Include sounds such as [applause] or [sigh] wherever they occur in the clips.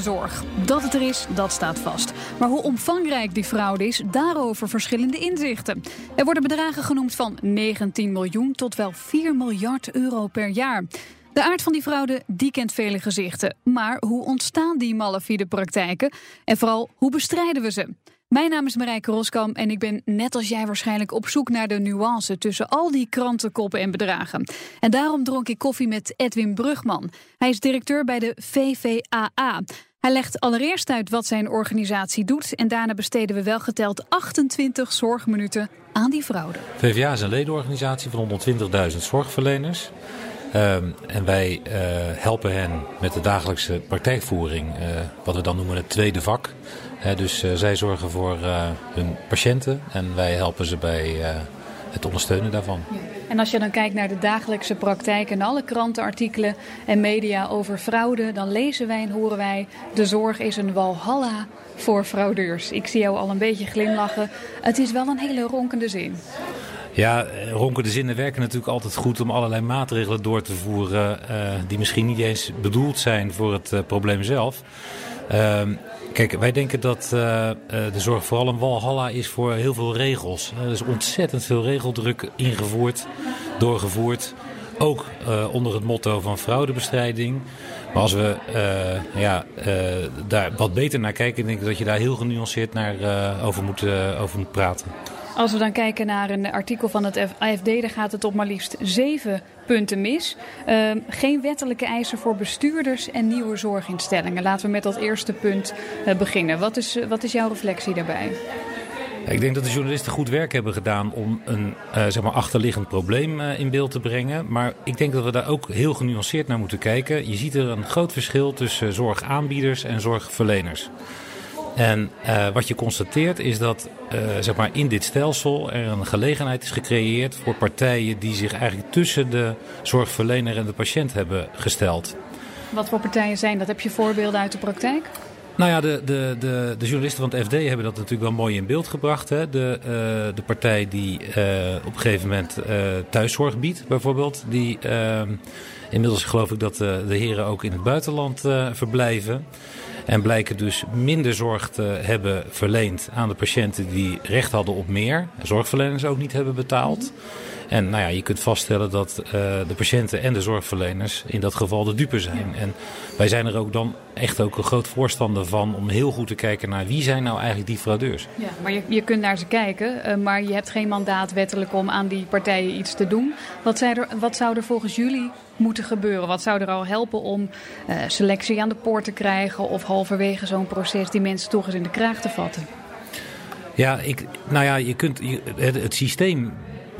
zorg. Dat het er is, dat staat vast. Maar hoe omvangrijk die fraude is, daarover verschillende inzichten. Er worden bedragen genoemd van 19 miljoen tot wel 4 miljard euro per jaar. De aard van die fraude, die kent vele gezichten. Maar hoe ontstaan die malafide praktijken? En vooral, hoe bestrijden we ze? Mijn naam is Marijke Roskam en ik ben net als jij waarschijnlijk op zoek naar de nuance tussen al die krantenkoppen en bedragen. En daarom dronk ik koffie met Edwin Brugman. Hij is directeur bij de VVAA. Hij legt allereerst uit wat zijn organisatie doet en daarna besteden we wel geteld 28 zorgminuten aan die fraude. VVA is een ledenorganisatie van 120.000 zorgverleners. Ehm, en wij uh, helpen hen met de dagelijkse praktijkvoering, uh, wat we dan noemen het tweede vak. dus uh, zij zorgen voor hun patiënten en wij helpen ze bij het ondersteunen daarvan. Ja. En als je dan kijkt naar de dagelijkse praktijk en alle krantenartikelen en media over fraude, dan lezen wij en horen wij: de zorg is een walhalla voor fraudeurs. Ik zie jou al een beetje glimlachen. Het is wel een hele ronkende zin. Ja, ronkende zinnen werken natuurlijk altijd goed om allerlei maatregelen door te voeren uh, die misschien niet eens bedoeld zijn voor het uh, probleem zelf. Uh, kijk, wij denken dat uh, de zorg vooral een walhalla is voor heel veel regels. er is ontzettend veel regeldruk ingevoerd, doorgevoerd. Ook onder het motto van fraudebestrijding. Maar als we ja, daar wat beter naar kijken, denk ik dat je daar heel genuanceerd naar, over, moet, over moet praten. Als we dan kijken naar een artikel van het AFD, dan gaat het op maar liefst zeven punten mis. Uh, geen wettelijke eisen voor bestuurders en nieuwe zorginstellingen. Laten we met dat eerste punt uh, beginnen. Wat is, uh, wat is jouw reflectie daarbij? Ik denk dat de journalisten goed werk hebben gedaan om een uh, zeg maar achterliggend probleem in beeld te brengen. Maar ik denk dat we daar ook heel genuanceerd naar moeten kijken. Je ziet er een groot verschil tussen zorgaanbieders en zorgverleners. En uh, wat je constateert is dat uh, zeg maar in dit stelsel er een gelegenheid is gecreëerd voor partijen die zich eigenlijk tussen de zorgverlener en de patiënt hebben gesteld. Wat voor partijen zijn dat? Heb je voorbeelden uit de praktijk? Nou ja, de, de, de, de journalisten van het FD hebben dat natuurlijk wel mooi in beeld gebracht. Hè? De, uh, de partij die op een gegeven moment thuiszorg biedt, bijvoorbeeld, die inmiddels geloof ik dat de heren ook in het buitenland verblijven. En blijken dus minder zorg te hebben verleend aan de patiënten die recht hadden op meer. Zorgverleners ook niet hebben betaald. En nou ja, je kunt vaststellen dat uh, de patiënten en de zorgverleners in dat geval de dupe zijn. En wij zijn er ook dan echt ook een groot voorstander van om heel goed te kijken naar wie zijn nou eigenlijk die fraudeurs. Ja, maar je, je kunt naar ze kijken, uh, maar je hebt geen mandaat wettelijk om aan die partijen iets te doen. Wat, er, wat zou er volgens jullie moeten gebeuren? Wat zou er al helpen om uh, selectie aan de poort te krijgen of halverwege zo'n proces die mensen toch eens in de kraag te vatten? Ja, ik, nou ja, je kunt je, het, het systeem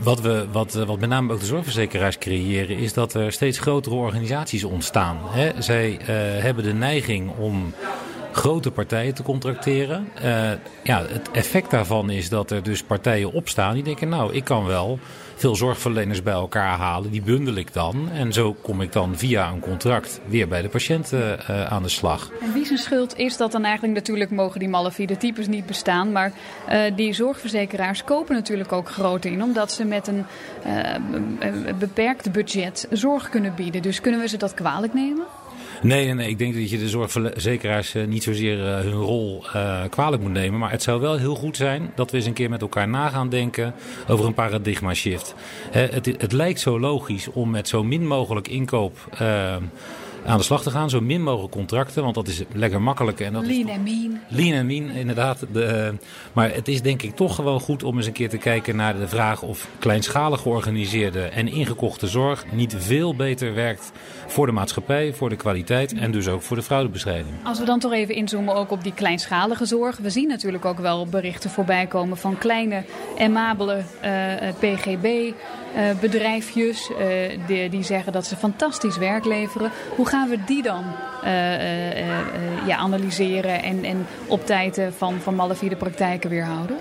wat, we, wat, wat met name ook de zorgverzekeraars creëren, is dat er steeds grotere organisaties ontstaan. Zij uh, hebben de neiging om grote partijen te contracteren. Uh, ja, het effect daarvan is dat er dus partijen opstaan die denken, nou, ik kan wel veel zorgverleners bij elkaar halen. Die bundel ik dan. En zo kom ik dan via een contract weer bij de patiënten uh, aan de slag. En wie zijn schuld is dat dan eigenlijk? Natuurlijk mogen die malafide types niet bestaan. Maar die zorgverzekeraars kopen natuurlijk ook groot in. Omdat ze met een beperkt budget zorg kunnen bieden. Dus kunnen we ze dat kwalijk nemen? Nee, nee, ik denk dat je de zorgverzekeraars niet zozeer hun rol uh, kwalijk moet nemen. Maar het zou wel heel goed zijn dat we eens een keer met elkaar na gaan denken over een paradigma shift. Het, het lijkt zo logisch om met zo min mogelijk inkoop uh, aan de slag te gaan. Zo min mogelijk contracten, want dat is lekker makkelijk. En dat lean en mean. Lean en mean, inderdaad. De, uh, maar het is denk ik toch gewoon goed om eens een keer te kijken naar de vraag of kleinschalig georganiseerde en ingekochte zorg niet veel beter werkt voor de maatschappij, voor de kwaliteit en dus ook voor de fraudebestrijding. Als we dan toch even inzoomen ook op die kleinschalige zorg. We zien natuurlijk ook wel berichten voorbij komen van kleine, amabele uh, PGB. Uh, bedrijfjes uh, die, die zeggen dat ze fantastisch werk leveren. Hoe gaan we die dan uh, ja, analyseren en, en op tijd van, van malafide praktijken weerhouden?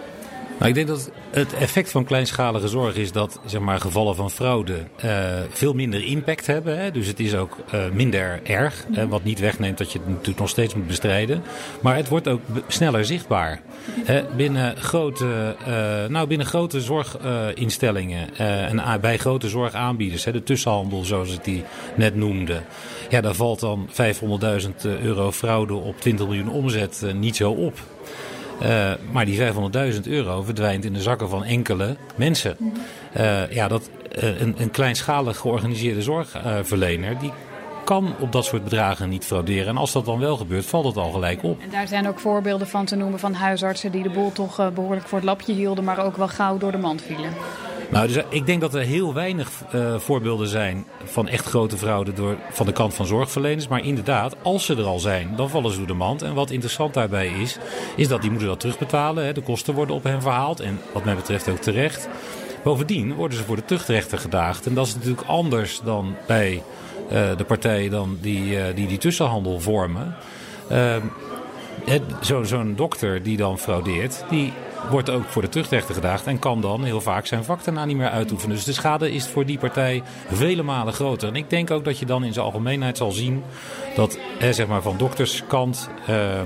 Nou, ik denk dat het effect van kleinschalige zorg is dat zeg maar, gevallen van fraude uh, veel minder impact hebben. Hè? Dus het is ook uh, minder erg. Hè? Wat niet wegneemt dat je het natuurlijk nog steeds moet bestrijden. Maar het wordt ook sneller zichtbaar. Hè? Binnen, grote, uh, nou, binnen grote zorginstellingen en bij grote zorgaanbieders, hè? de tussenhandel zoals ik die net noemde. Ja, daar valt dan 500.000 euro fraude op 20 miljoen omzet niet zo op. Uh, maar die 500.000 euro verdwijnt in de zakken van enkele mensen. Uh, ja, dat, uh, een, een kleinschalig georganiseerde zorgverlener... die kan op dat soort bedragen niet frauderen. En als dat dan wel gebeurt, valt het al gelijk op. En daar zijn ook voorbeelden van te noemen van huisartsen... die de boel toch behoorlijk voor het lapje hielden... maar ook wel gauw door de mand vielen. Nou, dus ik denk dat er heel weinig uh, voorbeelden zijn van echt grote fraude door, van de kant van zorgverleners. Maar inderdaad, als ze er al zijn, dan vallen ze door de mand. En wat interessant daarbij is, is dat die moeten dat terugbetalen. Hè. De kosten worden op hen verhaald en wat mij betreft ook terecht. Bovendien worden ze voor de tuchtrechter gedaagd. En dat is natuurlijk anders dan bij uh, de partijen dan die, die die tussenhandel vormen. Zo'n zo dokter die dan fraudeert, die wordt ook voor de terugrechter gedaagd en kan dan heel vaak zijn vak daarna niet meer uitoefenen. Dus de schade is voor die partij vele malen groter. En ik denk ook dat je dan in zijn algemeenheid zal zien dat hè, zeg maar van dokterskant uh,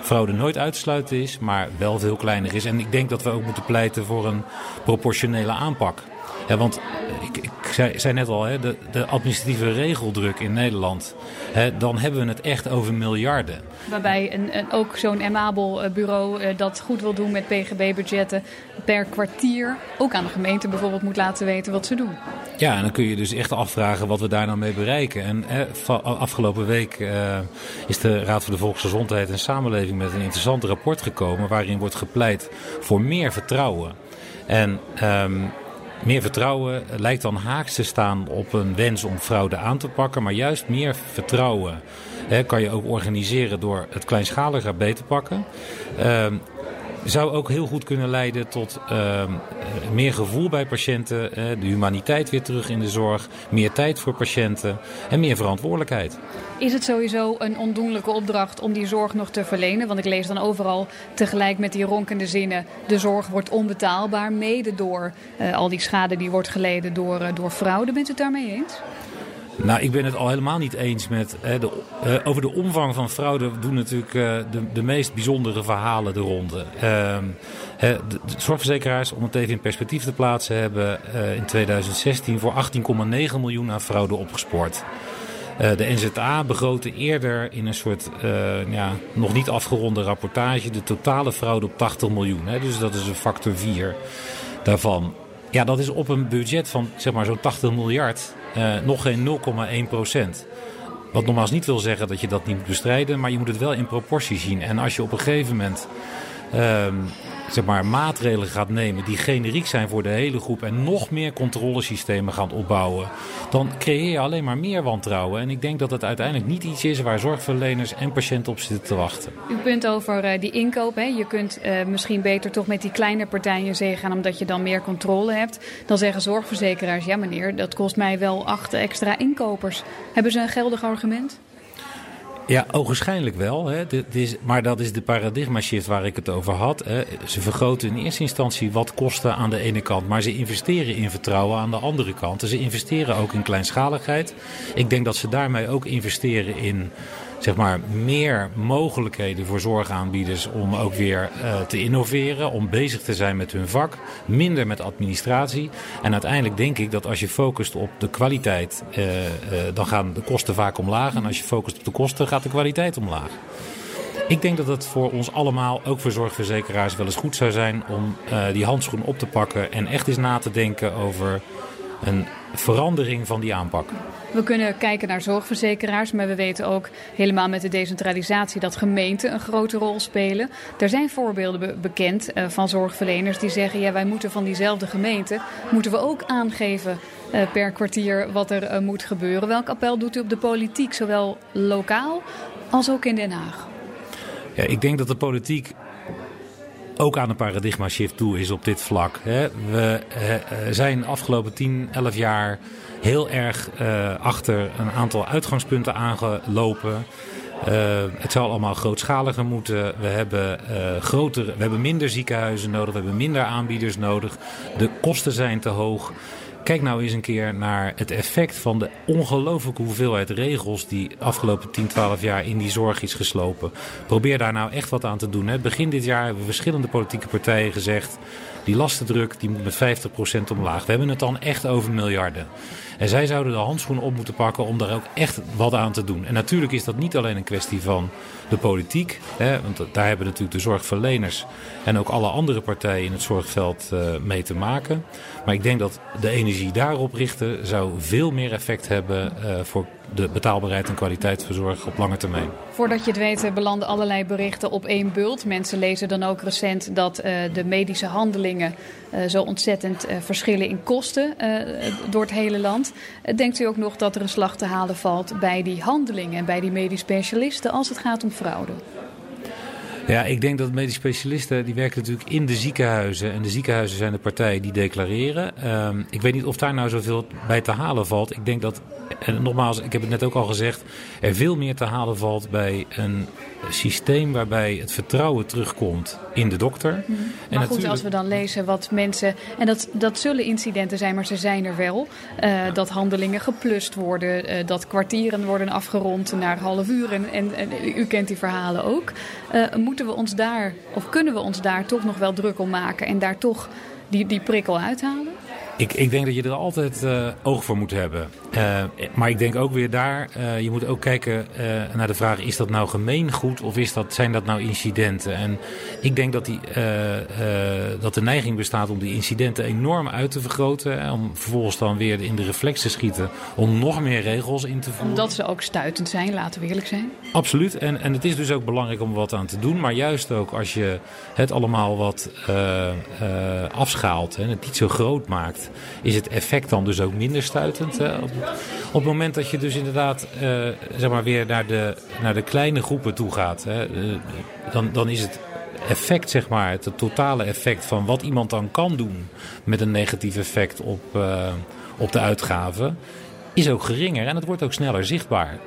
fraude nooit uitsluiten is, maar wel veel kleiner is. En ik denk dat we ook moeten pleiten voor een proportionele aanpak. Ja, want ik, ik zei, zei, net al, hè, de, de, administratieve regeldruk in Nederland, hè, dan hebben we het echt over miljarden. Waarbij een, een, ook zo'n emabel bureau uh, dat goed wil doen met PGB-budgetten per kwartier ook aan de gemeente bijvoorbeeld moet laten weten wat ze doen. Ja, en dan kun je dus echt afvragen wat we daar nou mee bereiken. En hè, afgelopen week uh, is de Raad voor de Volksgezondheid en Samenleving met een interessant rapport gekomen waarin wordt gepleit voor meer vertrouwen. En um, meer vertrouwen lijkt dan haaks te staan op een wens om fraude aan te pakken. Maar juist meer vertrouwen hè, kan je ook organiseren door het kleinschalige beter te pakken. Uh, zou ook heel goed kunnen leiden tot uh, meer gevoel bij patiënten, de humaniteit weer terug in de zorg, meer tijd voor patiënten en meer verantwoordelijkheid. Is het sowieso een ondoenlijke opdracht om die zorg nog te verlenen? Want ik lees dan overal tegelijk met die ronkende zinnen: de zorg wordt onbetaalbaar, mede door uh, al die schade die wordt geleden door, uh, door fraude. Bent u het daarmee eens? Nou, ik ben het al helemaal niet eens met. Hè, de, uh, over de omvang van fraude doen natuurlijk uh, de, de meest bijzondere verhalen de ronde. Uh, de, zorgverzekeraars, om het even in perspectief te plaatsen, hebben uh, in 2016 voor 18,9 miljoen aan fraude opgespoord. de NZA begrootte eerder in een soort ja, nog niet afgeronde rapportage de totale fraude op 80 miljoen. Hè, dus dat is een factor 4 daarvan. Ja, dat is op een budget van zeg maar zo'n 80 miljard uh, nog geen 0,1 procent. Wat nogmaals niet wil zeggen dat je dat niet moet bestrijden, maar je moet het wel in proportie zien. En als je op een gegeven moment uh, zeg maar, maatregelen gaat nemen die generiek zijn voor de hele groep en nog meer controlesystemen gaan opbouwen, dan creëer je alleen maar meer wantrouwen. En ik denk dat het uiteindelijk niet iets is waar zorgverleners en patiënten op zitten te wachten. Uw punt over uh, die inkoop, hè? je kunt uh, misschien beter toch met die kleine partijen zee gaan omdat je dan meer controle hebt. Dan zeggen zorgverzekeraars, ja meneer, dat kost mij wel acht extra inkopers. Hebben ze een geldig argument? Ja, ogenschijnlijk wel. Hè. Dit is, maar dat is de paradigma shift waar ik het over had. Hè. Ze vergroten in eerste instantie wat kosten aan de ene kant, maar ze investeren in vertrouwen aan de andere kant. Ze investeren ook in kleinschaligheid. Ik denk dat ze daarmee ook investeren in zeg maar, meer mogelijkheden voor zorgaanbieders om ook weer uh, te innoveren, om bezig te zijn met hun vak, minder met administratie. En uiteindelijk denk ik dat als je focust op de kwaliteit, uh, uh, dan gaan de kosten vaak omlaag. En als je focust op de kosten, gaat de kwaliteit omlaag. Ik denk dat het voor ons allemaal, ook voor zorgverzekeraars, wel eens goed zou zijn om die handschoen op te pakken en echt eens na te denken over een verandering van die aanpak. We kunnen kijken naar zorgverzekeraars, maar we weten ook helemaal met de decentralisatie dat gemeenten een grote rol spelen. Er zijn voorbeelden be bekend uh, van zorgverleners die zeggen: ja, wij moeten van diezelfde gemeente moeten we ook aangeven uh, per kwartier wat er uh, moet gebeuren. Welk appel doet u op de politiek, zowel lokaal als ook in Den Haag? Ja, ik denk dat de politiek ook aan een paradigma shift toe is op dit vlak. We zijn de afgelopen 10, 11 jaar heel erg uh, achter een aantal uitgangspunten aangelopen. het zal allemaal grootschaliger moeten. We hebben, grotere, we hebben minder ziekenhuizen nodig. We hebben minder aanbieders nodig. De kosten zijn te hoog. Kijk nou eens een keer naar het effect van de ongelooflijke hoeveelheid regels die afgelopen 10, 12 jaar in die zorg is geslopen. Probeer daar nou echt wat aan te doen. Hè. Begin dit jaar hebben verschillende politieke partijen gezegd. Die lastendruk die moet met 50% omlaag. We hebben het dan echt over miljarden. En zij zouden de handschoenen op moeten pakken om daar ook echt wat aan te doen. En natuurlijk is dat niet alleen een kwestie van de politiek. Hè, want daar hebben natuurlijk de zorgverleners en ook alle andere partijen in het zorgveld uh, mee te maken. Maar ik denk dat de energie daarop richten zou veel meer effect hebben uh, voor de betaalbaarheid en kwaliteit van zorg op lange termijn. Voordat je het weet eh, belanden allerlei berichten op één bult. Mensen lezen dan ook recent dat de medische handelingen zo ontzettend verschillen in kosten door het hele land. Denkt u ook nog dat er een slag te halen valt bij die handelingen en bij die medisch specialisten als het gaat om fraude? Ja, ik denk dat medische specialisten die werken natuurlijk in de ziekenhuizen. En de ziekenhuizen zijn de partijen die declareren. Uh, ik weet niet of daar nou zoveel bij te halen valt. Ik denk dat en nogmaals, ik heb het net ook al gezegd, er veel meer te halen valt bij een systeem waarbij het vertrouwen terugkomt in de dokter. Mm. En maar goed, als we dan lezen wat mensen, en dat, dat zullen incidenten zijn, maar ze zijn er wel, uh, dat handelingen geplust worden, uh, dat kwartieren worden afgerond naar half uur. En, en, u kent die verhalen ook. Uh, moeten we ons daar, of kunnen we ons daar toch nog wel druk om maken en daar toch die, die prikkel uithalen? Ik, ik denk dat je er altijd uh, oog voor moet hebben. Uh, maar ik denk ook weer daar, uh, je moet ook kijken naar de vraag: is dat nou gemeengoed of is dat, zijn dat nou incidenten? En ik denk dat, die, dat de neiging bestaat om die incidenten enorm uit te vergroten. om vervolgens dan weer in de reflex te schieten om nog meer regels in te voeren. Omdat ze ook stuitend zijn, laten we eerlijk zijn. Absoluut. En, en het is dus ook belangrijk om wat aan te doen. Maar juist ook als je het allemaal wat afschaalt en het niet zo groot maakt is het effect dan dus ook minder stuitend. Hè? Op, het moment dat je dus inderdaad uh, zeg maar weer naar de, naar de kleine groepen toe gaat, hè, uh, dan, dan is het effect, zeg maar, het totale effect van wat iemand dan kan doen met een negatief effect op, uh, op de uitgaven, is ook geringer en het wordt ook sneller zichtbaar.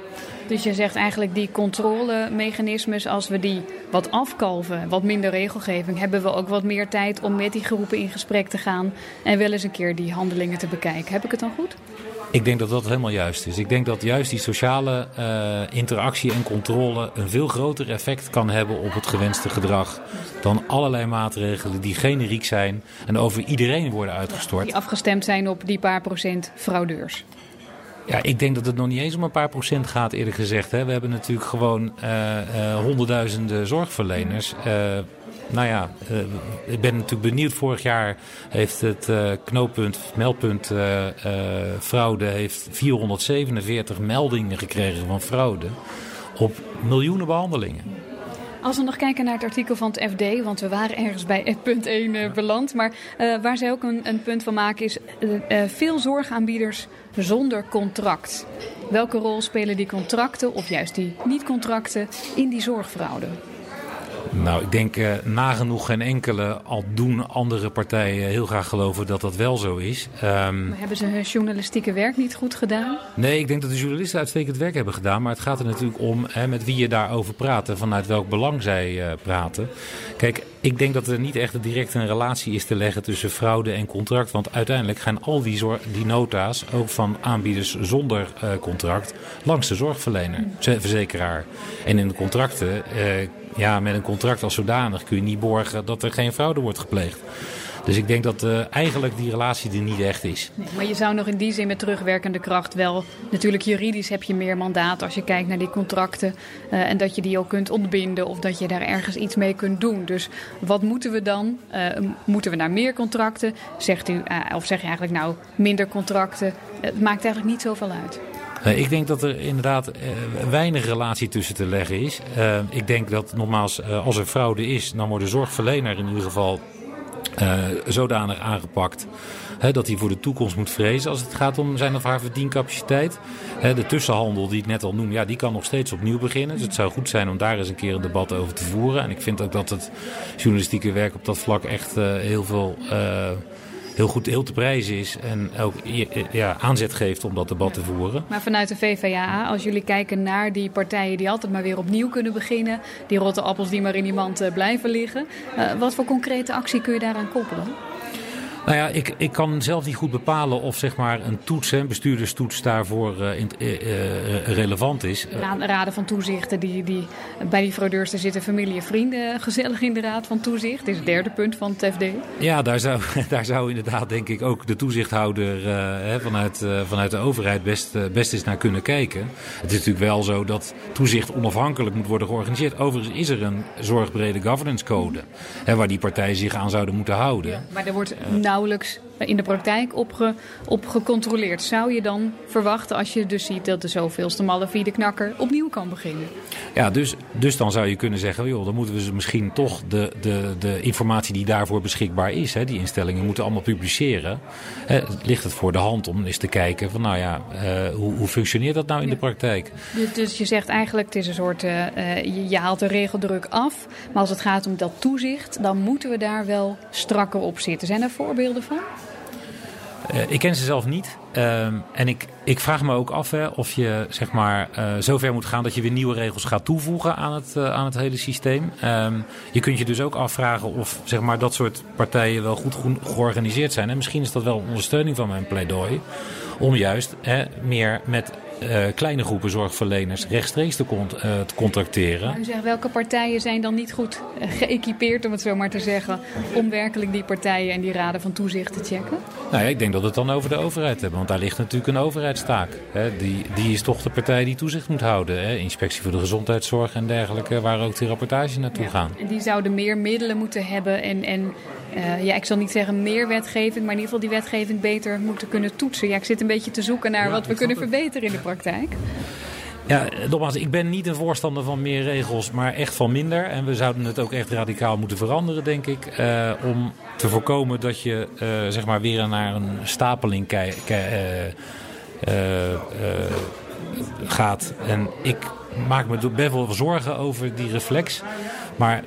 Dus je zegt eigenlijk die controlemechanismes, als we die wat afkalven, wat minder regelgeving, hebben we ook wat meer tijd om met die groepen in gesprek te gaan en wel eens een keer die handelingen te bekijken. Heb ik het dan goed? Ik denk dat dat helemaal juist is. Ik denk dat juist die sociale uh, interactie en controle een veel groter effect kan hebben op het gewenste gedrag dan allerlei maatregelen die generiek zijn en over iedereen worden uitgestort. Die afgestemd zijn op die paar procent fraudeurs. Ja, ik denk dat het nog niet eens om een paar procent gaat, eerlijk gezegd. Hè. We hebben natuurlijk gewoon uh, uh, honderdduizenden zorgverleners. Uh, nou ja, ik ben natuurlijk benieuwd. Vorig jaar heeft het knooppunt, meldpunt fraude, heeft 447 meldingen gekregen van fraude op miljoenen behandelingen. Als we nog kijken naar het artikel van het FD, want we waren ergens bij punt 1 uh, beland. Maar uh, waar zij ook een, een, punt van maken is uh, veel zorgaanbieders zonder contract. Welke rol spelen die contracten, of juist die niet-contracten, in die zorgfraude? Nou, ik denk uh, nagenoeg geen enkele, al doen andere partijen heel graag geloven dat dat wel zo is. Um, maar hebben ze hun journalistieke werk niet goed gedaan? Nee, ik denk dat de journalisten uitstekend werk hebben gedaan. Maar het gaat er natuurlijk om hè, met wie je daarover praat en vanuit welk belang zij uh, praten. Kijk, ik denk dat er niet echt direct een relatie is te leggen tussen fraude en contract. Want uiteindelijk gaan al die, die nota's, ook van aanbieders zonder uh, contract, langs de zorgverlener, verzekeraar. En in de contracten ja, met een contract als zodanig kun je niet borgen dat er geen fraude wordt gepleegd. Dus ik denk dat uh, eigenlijk die relatie er niet echt is. Nee, maar je zou nog in die zin met terugwerkende kracht wel... Natuurlijk juridisch heb je meer mandaat als je kijkt naar die contracten. Uh, en dat je die ook kunt ontbinden of dat je daar ergens iets mee kunt doen. Dus wat moeten we dan? Uh, moeten we naar meer contracten? Zegt u, of zeg je eigenlijk nou minder contracten? Het maakt eigenlijk niet zoveel uit. Ik denk dat er inderdaad weinig relatie tussen te leggen is. Ik denk dat nogmaals, als er fraude is, dan wordt de zorgverlener in ieder geval zodanig aangepakt. dat hij voor de toekomst moet vrezen als het gaat om zijn of haar verdiencapaciteit. de tussenhandel die ik net al noem, ja, die kan nog steeds opnieuw beginnen. Dus het zou goed zijn om daar eens een keer een debat over te voeren. En ik vind ook dat het journalistieke werk op dat vlak echt heel veel heel goed heel te prijzen is en ook ja, aanzet geeft om dat debat te voeren. Maar vanuit de VVA, als jullie kijken naar die partijen die altijd maar weer opnieuw kunnen beginnen, die rotte appels die maar in die mand blijven liggen, wat voor concrete actie kun je daaraan koppelen? Nou ja, ik, ik kan zelf niet goed bepalen of zeg maar een toets, een bestuurderstoets daarvoor uh, in, uh, relevant is. Raden van toezichten, die, die, bij die fraudeurs zitten familie en vrienden gezellig in de raad van toezicht. Dat is het derde punt van het FD. Ja, daar zou, [laughs] daar zou inderdaad denk ik ook de toezichthouder vanuit, vanuit de overheid best, best eens naar kunnen kijken. Het is natuurlijk wel zo dat toezicht onafhankelijk moet worden georganiseerd. Overigens is er een zorgbrede governance code hè, waar die partijen zich aan zouden moeten houden. Ja, maar er wordt nou nauwelijks in de praktijk op, op gecontroleerd. Zou je dan verwachten als je dus ziet dat de zoveelste malafide knakker opnieuw kan beginnen? Ja, dus, dus dan zou je kunnen zeggen, joh, dan moeten we misschien toch de, de, de informatie die daarvoor beschikbaar is, hè, die instellingen moeten allemaal publiceren. Hè, ligt het voor de hand om eens te kijken van, nou ja, uh, hoe, hoe functioneert dat nou in de praktijk? Dus, dus, je zegt eigenlijk, het is een soort, uh, je, je haalt de regeldruk af, maar als het gaat om dat toezicht, dan moeten we daar wel strakker op zitten. Zijn er voorbeelden van? Uh, ik ken ze zelf niet. Uh, en ik, ik vraag me ook af hè, of je zeg maar, uh, zover moet gaan dat je weer nieuwe regels gaat toevoegen aan het, uh, aan het hele systeem. Um, je kunt je dus ook afvragen of zeg maar, dat soort partijen wel goed georganiseerd zijn. En misschien is dat wel ondersteuning van mijn pleidooi. Om juist hè, meer met uh, kleine groepen zorgverleners rechtstreeks te, con uh, te contracteren. U zegt, welke partijen zijn dan niet goed uh, geëquipeerd, om het zo maar te zeggen, om werkelijk die partijen en die raden van toezicht te checken? Nou ja, ik denk dat we het dan over de overheid hebben, want daar ligt natuurlijk een overheidstaak. Hè. Die, die is toch de partij die toezicht moet houden. Hè. Inspectie voor de gezondheidszorg en dergelijke, waar ook die rapportage naartoe ja, gaan. En die zouden meer middelen moeten hebben en, en uh, ja, ik zal niet zeggen meer wetgeving, maar in ieder geval die wetgeving beter moeten kunnen toetsen. Ja, ik zit een beetje te zoeken naar ja, wat we kunnen verbeteren in de praktijk. Ja, nogmaals, ik ben niet een voorstander van meer regels, maar echt van minder. En we zouden het ook echt radicaal moeten veranderen, denk ik. Uh, om te voorkomen dat je uh, zeg maar weer naar een stapeling gaat. En ik maak me best wel zorgen over die reflex. Maar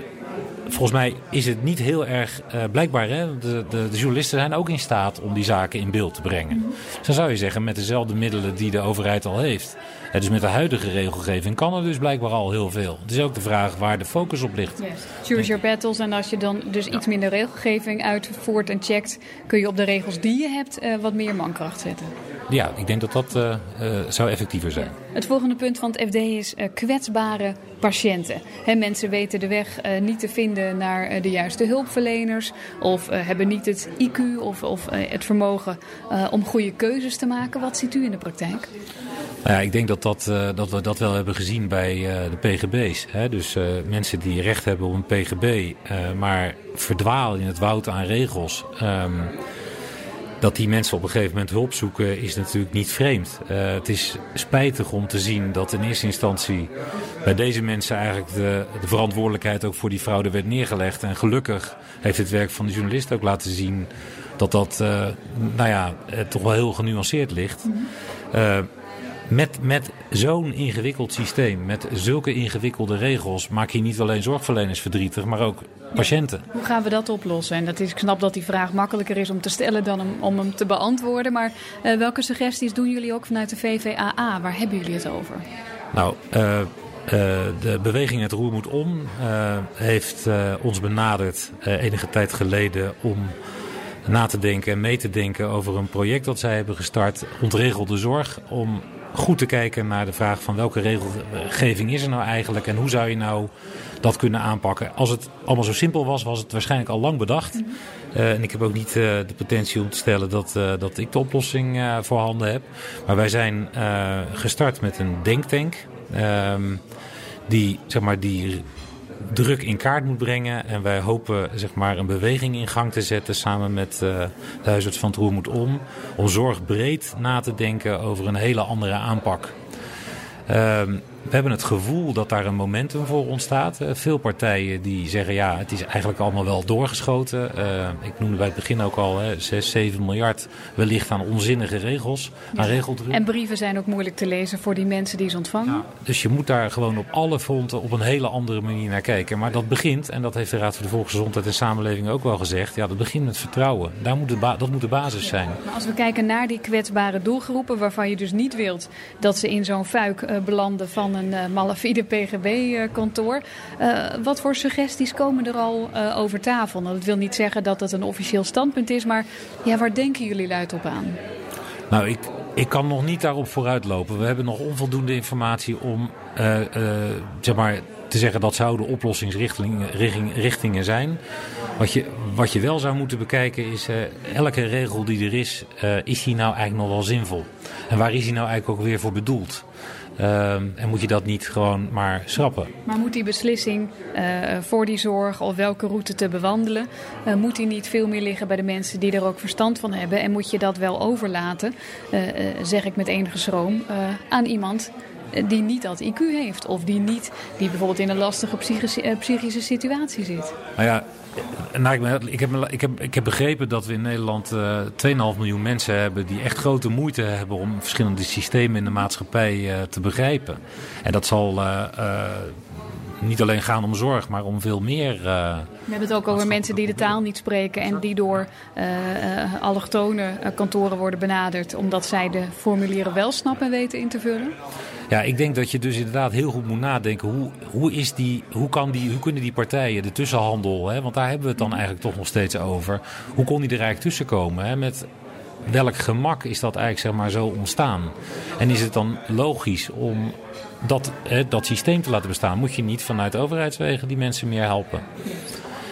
volgens mij is het niet heel erg uh, blijkbaar. Hè? De, de, de, journalisten zijn ook in staat om die zaken in beeld te brengen. Mm -hmm. Dus dan zou je zeggen, met dezelfde middelen die de overheid al heeft. Ja, dus met de huidige regelgeving kan er dus blijkbaar al heel veel. Het is ook de vraag waar de focus op ligt. Yes. Choose your battles. En als je dan dus iets minder regelgeving uitvoert en checkt, kun je op de regels die je hebt uh, wat meer mankracht zetten. Ja, ik denk dat dat uh, uh, zou effectiever zijn. Het volgende punt van het FD is uh, kwetsbare patiënten. He, mensen weten de weg niet te vinden naar de juiste hulpverleners. Of hebben niet het IQ of, of het vermogen om goede keuzes te maken. Wat ziet u in de praktijk? Nou ja, ik denk dat, dat, dat we dat wel hebben gezien bij de PGB's. Hè? Dus mensen die recht hebben op een PGB, maar verdwalen in het woud aan regels. Um, dat die mensen op een gegeven moment hulp zoeken is natuurlijk niet vreemd. het is spijtig om te zien dat in eerste instantie bij deze mensen eigenlijk de, de verantwoordelijkheid ook voor die fraude werd neergelegd. En gelukkig heeft het werk van de journalist ook laten zien dat dat nou ja, toch wel heel genuanceerd ligt. -hmm. Met, met zo'n ingewikkeld systeem, met zulke ingewikkelde regels, maak je niet alleen zorgverleners verdrietig, maar ook patiënten. Hoe gaan we dat oplossen? En dat is, ik snap dat die vraag makkelijker is om te stellen dan om, om hem te beantwoorden. Maar uh, welke suggesties doen jullie ook vanuit de VVAA? Waar hebben jullie het over? Nou, uh, uh, de beweging Het Roer moet om heeft ons benaderd enige tijd geleden om na te denken en mee te denken over een project dat zij hebben gestart, ontregelde zorg, om goed te kijken naar de vraag van welke regelgeving is er nou eigenlijk en hoe zou je nou dat kunnen aanpakken. Als het allemaal zo simpel was, was het waarschijnlijk al lang bedacht. Uh, en ik heb ook niet uh, de potentie om te stellen dat, uh, dat ik de oplossing voorhanden heb. Maar wij zijn gestart met een denktank. Ehm, die, zeg maar, die druk in kaart moet brengen. En wij hopen zeg maar, een beweging in gang te zetten samen met uh, de huisarts van het Roer moet om. Om zorg breed na te denken over een hele andere aanpak. Um, we hebben het gevoel dat daar een momentum voor ontstaat. Uh, veel partijen die zeggen ja, het is eigenlijk allemaal wel doorgeschoten. Uh, ik noemde bij het begin ook al hè, 6, 7 miljard wellicht aan onzinnige regels, ja. aan regeldruk. En brieven zijn ook moeilijk te lezen voor die mensen die ze ontvangen. Ja, dus je moet daar gewoon op alle fronten op een hele andere manier naar kijken. Maar dat begint, en dat heeft de Raad voor de Volksgezondheid en Samenleving ook wel gezegd, ja, dat begint met vertrouwen. Daar moet de dat moet de basis zijn. Maar als we kijken naar die kwetsbare doelgroepen, waarvan je dus niet wilt dat ze in zo'n fuik uh, belanden van een uh, malafide PGB-kantoor. Uh, wat voor suggesties komen er al over tafel? Nou, dat wil niet zeggen dat het een officieel standpunt is, maar ja, waar denken jullie luid op aan? Nou, ik, ik kan nog niet daarop vooruitlopen. We hebben nog onvoldoende informatie om zeg maar, te zeggen dat zouden oplossingsrichtingen richtingen zijn. Wat je, wat je wel zou moeten bekijken is, elke regel die er is, is die nou eigenlijk nog wel zinvol? En waar is die nou eigenlijk ook weer voor bedoeld? Uh, en moet je dat niet gewoon maar schrappen? Maar moet die beslissing uh, voor die zorg of welke route te bewandelen, uh, moet die niet veel meer liggen bij de mensen die er ook verstand van hebben? En moet je dat wel overlaten, zeg ik met enige schroom, aan iemand die niet dat IQ heeft. Of die, niet, die bijvoorbeeld in een lastige psychische, psychische situatie zit. Nou ja, nou, ik, heb, ik, heb, ik heb begrepen dat we in Nederland uh, eh, 2,5 miljoen mensen hebben die echt grote moeite hebben om verschillende systemen in de maatschappij te begrijpen. En dat zal uh, niet alleen gaan om zorg, maar om veel meer. we hebben het ook over mensen die de taal niet spreken en die door allochtone kantoren worden benaderd omdat zij de formulieren wel snappen en weten in te vullen. Ja, ik denk dat je dus inderdaad heel goed moet nadenken. Hoe, hoe, is die, hoe, kan die, hoe kunnen die partijen, de tussenhandel, hè, want daar hebben we het dan eigenlijk toch nog steeds over. Hoe kon die er eigenlijk tussenkomen? Hè, met welk gemak is dat eigenlijk zeg maar, zo ontstaan? En is het dan logisch om dat, hè, dat systeem te laten bestaan? Moet je niet vanuit overheidswegen die mensen meer helpen?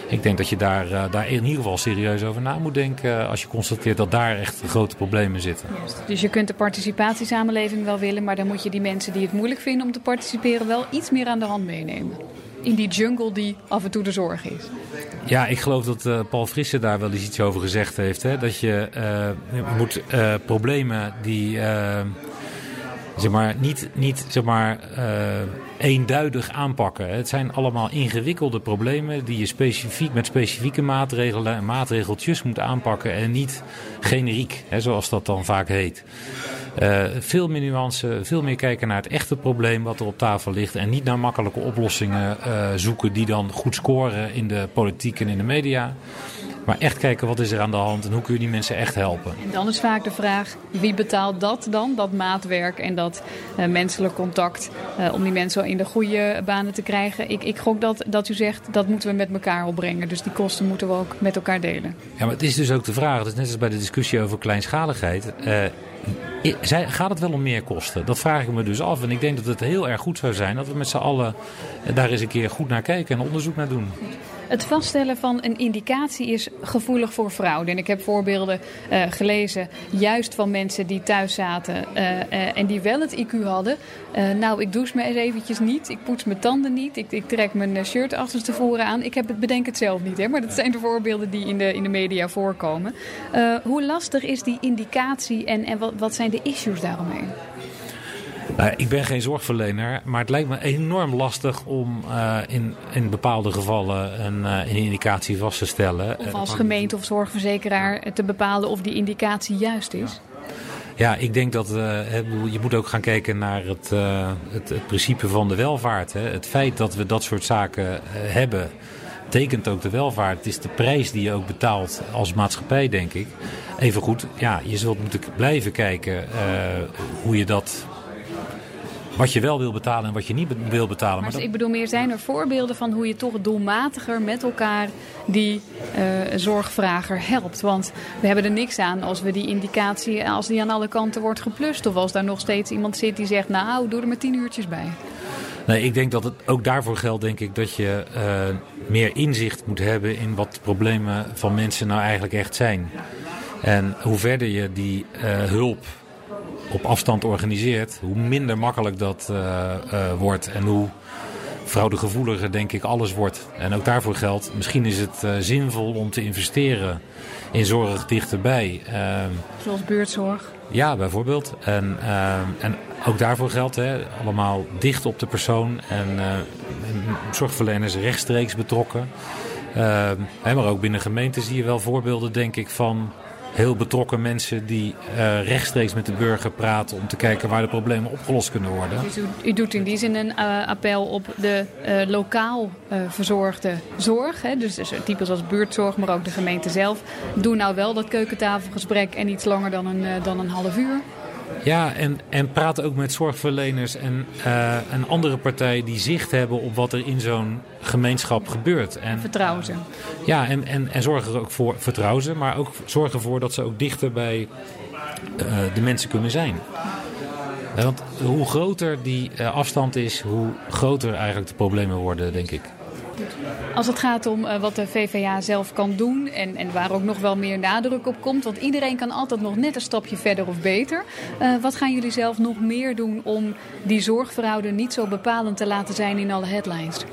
ik denk dat je daar, uh, daar in ieder geval serieus over na moet denken als je constateert dat daar echt grote problemen zitten. Dus je kunt de participatiesamenleving wel willen, maar dan moet je die mensen die het moeilijk vinden om te participeren wel iets meer aan de hand meenemen. In die jungle die af en toe de zorg is. Ja, ik geloof dat uh, Paul Frisse daar wel eens iets over gezegd heeft. Hè? Dat je uh, moet problemen die zeg maar, niet, niet zeg maar, uh, eenduidig aanpakken. Het zijn allemaal ingewikkelde problemen die je specifiek met specifieke maatregelen en maatregeltjes moet aanpakken en niet generiek, hè, zoals dat dan vaak heet. Uh, veel meer nuance, veel meer kijken naar het echte probleem wat er op tafel ligt. En niet naar makkelijke oplossingen uh, zoeken die dan goed scoren in de politiek en in de media. Maar echt kijken wat is er aan de hand en hoe kun je die mensen echt helpen. En dan is vaak de vraag, wie betaalt dat dan? Dat maatwerk en dat uh, menselijk contact uh, om die mensen in de goede banen te krijgen. Ik, ik gok dat, dat u zegt, dat moeten we met elkaar opbrengen. Dus die kosten moeten we ook met elkaar delen. Ja, maar het is dus ook de vraag, is net als bij de discussie over kleinschaligheid. Uh, Gaat het wel om meer kosten? Dat vraag ik me dus af. En ik denk dat het heel erg goed zou zijn dat we met z'n allen daar eens een keer goed naar kijken en onderzoek naar doen. Het vaststellen van een indicatie is gevoelig voor fraude. En ik heb voorbeelden uh, gelezen, juist van mensen die thuis zaten uh, uh, en die wel het IQ hadden. nou, ik douche me eens eventjes niet, ik poets mijn tanden niet, ik, ik trek mijn shirt achterstevoren aan. Ik heb het, bedenk het zelf niet, hè, maar dat zijn de voorbeelden die in de, in de media voorkomen. hoe lastig is die indicatie en, en wat, wat zijn de issues daaromheen? Nou, ik ben geen zorgverlener, maar het lijkt me enorm lastig om uh, in, in bepaalde gevallen een, uh, een, indicatie vast te stellen. Of als gemeente of zorgverzekeraar te bepalen of die indicatie juist is. Ja, ik denk dat uh, je moet ook gaan kijken naar het, het, het, principe van de welvaart. Hè. Het feit dat we dat soort zaken hebben, tekent ook de welvaart. Het is de prijs die je ook betaalt als maatschappij, denk ik. Even goed, ja, je zult moeten blijven kijken hoe je dat wat je wel wil betalen en wat je niet wil betalen. Maar, ik bedoel meer, zijn er voorbeelden van hoe je toch doelmatiger met elkaar die uh, zorgvrager helpt? Want we hebben er niks aan als we die indicatie, als die aan alle kanten wordt geplust. Of als daar nog steeds iemand zit die zegt, nou, doe er maar tien uurtjes bij. Nee, ik denk dat het ook daarvoor geldt, denk ik, dat je uh, meer inzicht moet hebben in wat de problemen van mensen nou eigenlijk echt zijn. En hoe verder je die uh, hulp op afstand organiseert, hoe minder makkelijk dat uh, uh, wordt en hoe fraudegevoeliger denk ik alles wordt. En ook daarvoor geldt, misschien is het uh, zinvol om te investeren in zorg dichterbij. Zoals buurtzorg? Ja, bijvoorbeeld. En, en ook daarvoor geldt, hè, allemaal dicht op de persoon en, en zorgverleners rechtstreeks betrokken. maar ook binnen gemeenten zie je wel voorbeelden, denk ik, van heel betrokken mensen die uh, rechtstreeks met de burger praten om te kijken waar de problemen opgelost kunnen worden. Dus u, doet in die zin een uh, appel op de uh, lokaal verzorgde zorg. Hè? Dus, dus types als buurtzorg, maar ook de gemeente zelf. Doe nou wel dat keukentafelgesprek en iets langer dan een, dan een half uur. Ja, en, en praten ook met zorgverleners en, uh, en andere partijen die zicht hebben op wat er in zo'n gemeenschap gebeurt. En, vertrouwen ze. Ja, en, en, en zorgen er ook voor, vertrouwen ze, maar ook zorgen ervoor dat ze ook dichter bij uh, de mensen kunnen zijn. Want hoe groter die afstand is, hoe groter eigenlijk de problemen worden, denk ik. Als het gaat om uh, wat de VVA zelf kan doen en, en waar ook nog wel meer nadruk op komt. Want iedereen kan altijd nog net een stapje verder of beter. Uh, wat gaan jullie zelf nog meer doen om die zorgverhouden niet zo bepalend te laten zijn in alle headlines?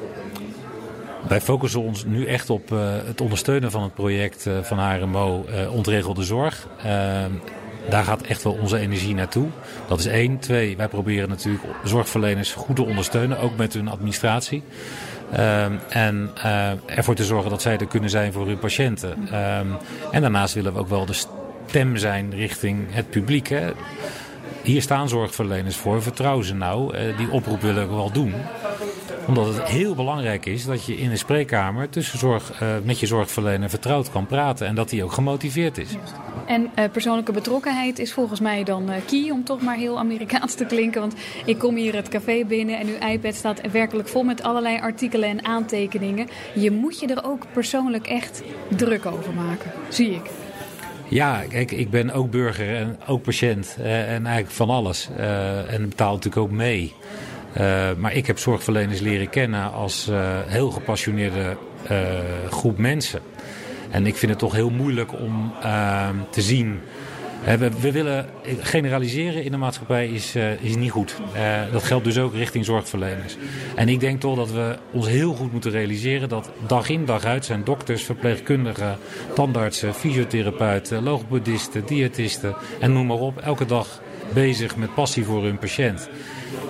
Wij focussen ons nu echt op uh, het ondersteunen van het project van HRMO Ontregelde Zorg. Daar gaat echt wel onze energie naartoe. Dat is één. Twee, wij proberen natuurlijk zorgverleners goed te ondersteunen, ook met hun administratie. Um, en uh, ervoor te zorgen dat zij er kunnen zijn voor hun patiënten. Um, en daarnaast willen we ook wel de stem zijn richting het publiek. Hè. Hier staan zorgverleners voor. Vertrouw ze nou. Uh, die oproep willen we wel doen omdat het heel belangrijk is dat je in een spreekkamer tussen zorg, uh, met je zorgverlener vertrouwd kan praten. En dat die ook gemotiveerd is. En uh, persoonlijke betrokkenheid is volgens mij dan uh, key om toch maar heel Amerikaans te klinken. Want ik kom hier het café binnen en uw iPad staat werkelijk vol met allerlei artikelen en aantekeningen. Je moet je er ook persoonlijk echt druk over maken, zie ik. Ja, kijk, ik ben ook burger en ook patiënt en eigenlijk van alles. en betaal natuurlijk ook mee. Maar ik heb zorgverleners leren kennen als heel gepassioneerde groep mensen. En ik vind het toch heel moeilijk om te zien. We, we, willen generaliseren in de maatschappij is, is niet goed. dat geldt dus ook richting zorgverleners. En ik denk toch dat we ons heel goed moeten realiseren dat dag in dag uit zijn dokters, verpleegkundigen, tandartsen, fysiotherapeuten, logopedisten, diëtisten en noem maar op, elke dag bezig met passie voor hun patiënt.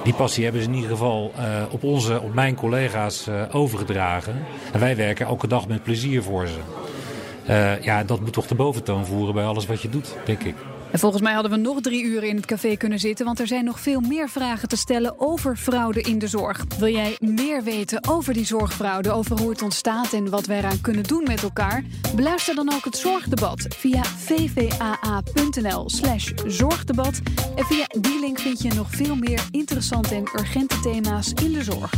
Die passie hebben ze in ieder geval uh, op, onze, op mijn collega's overgedragen. En wij werken elke dag met plezier voor ze. Uh, ja, dat moet toch de boventoon voeren bij alles wat je doet, denk ik. En volgens mij hadden we nog drie uur in het café kunnen zitten, want er zijn nog veel meer vragen te stellen over fraude in de zorg. Wil jij meer weten over die zorgfraude, over hoe het ontstaat en wat wij eraan kunnen doen met elkaar? Beluister dan ook het zorgdebat via vvaa.nl/slash zorgdebat. En via die link vind je nog veel meer interessante en urgente thema's in de zorg.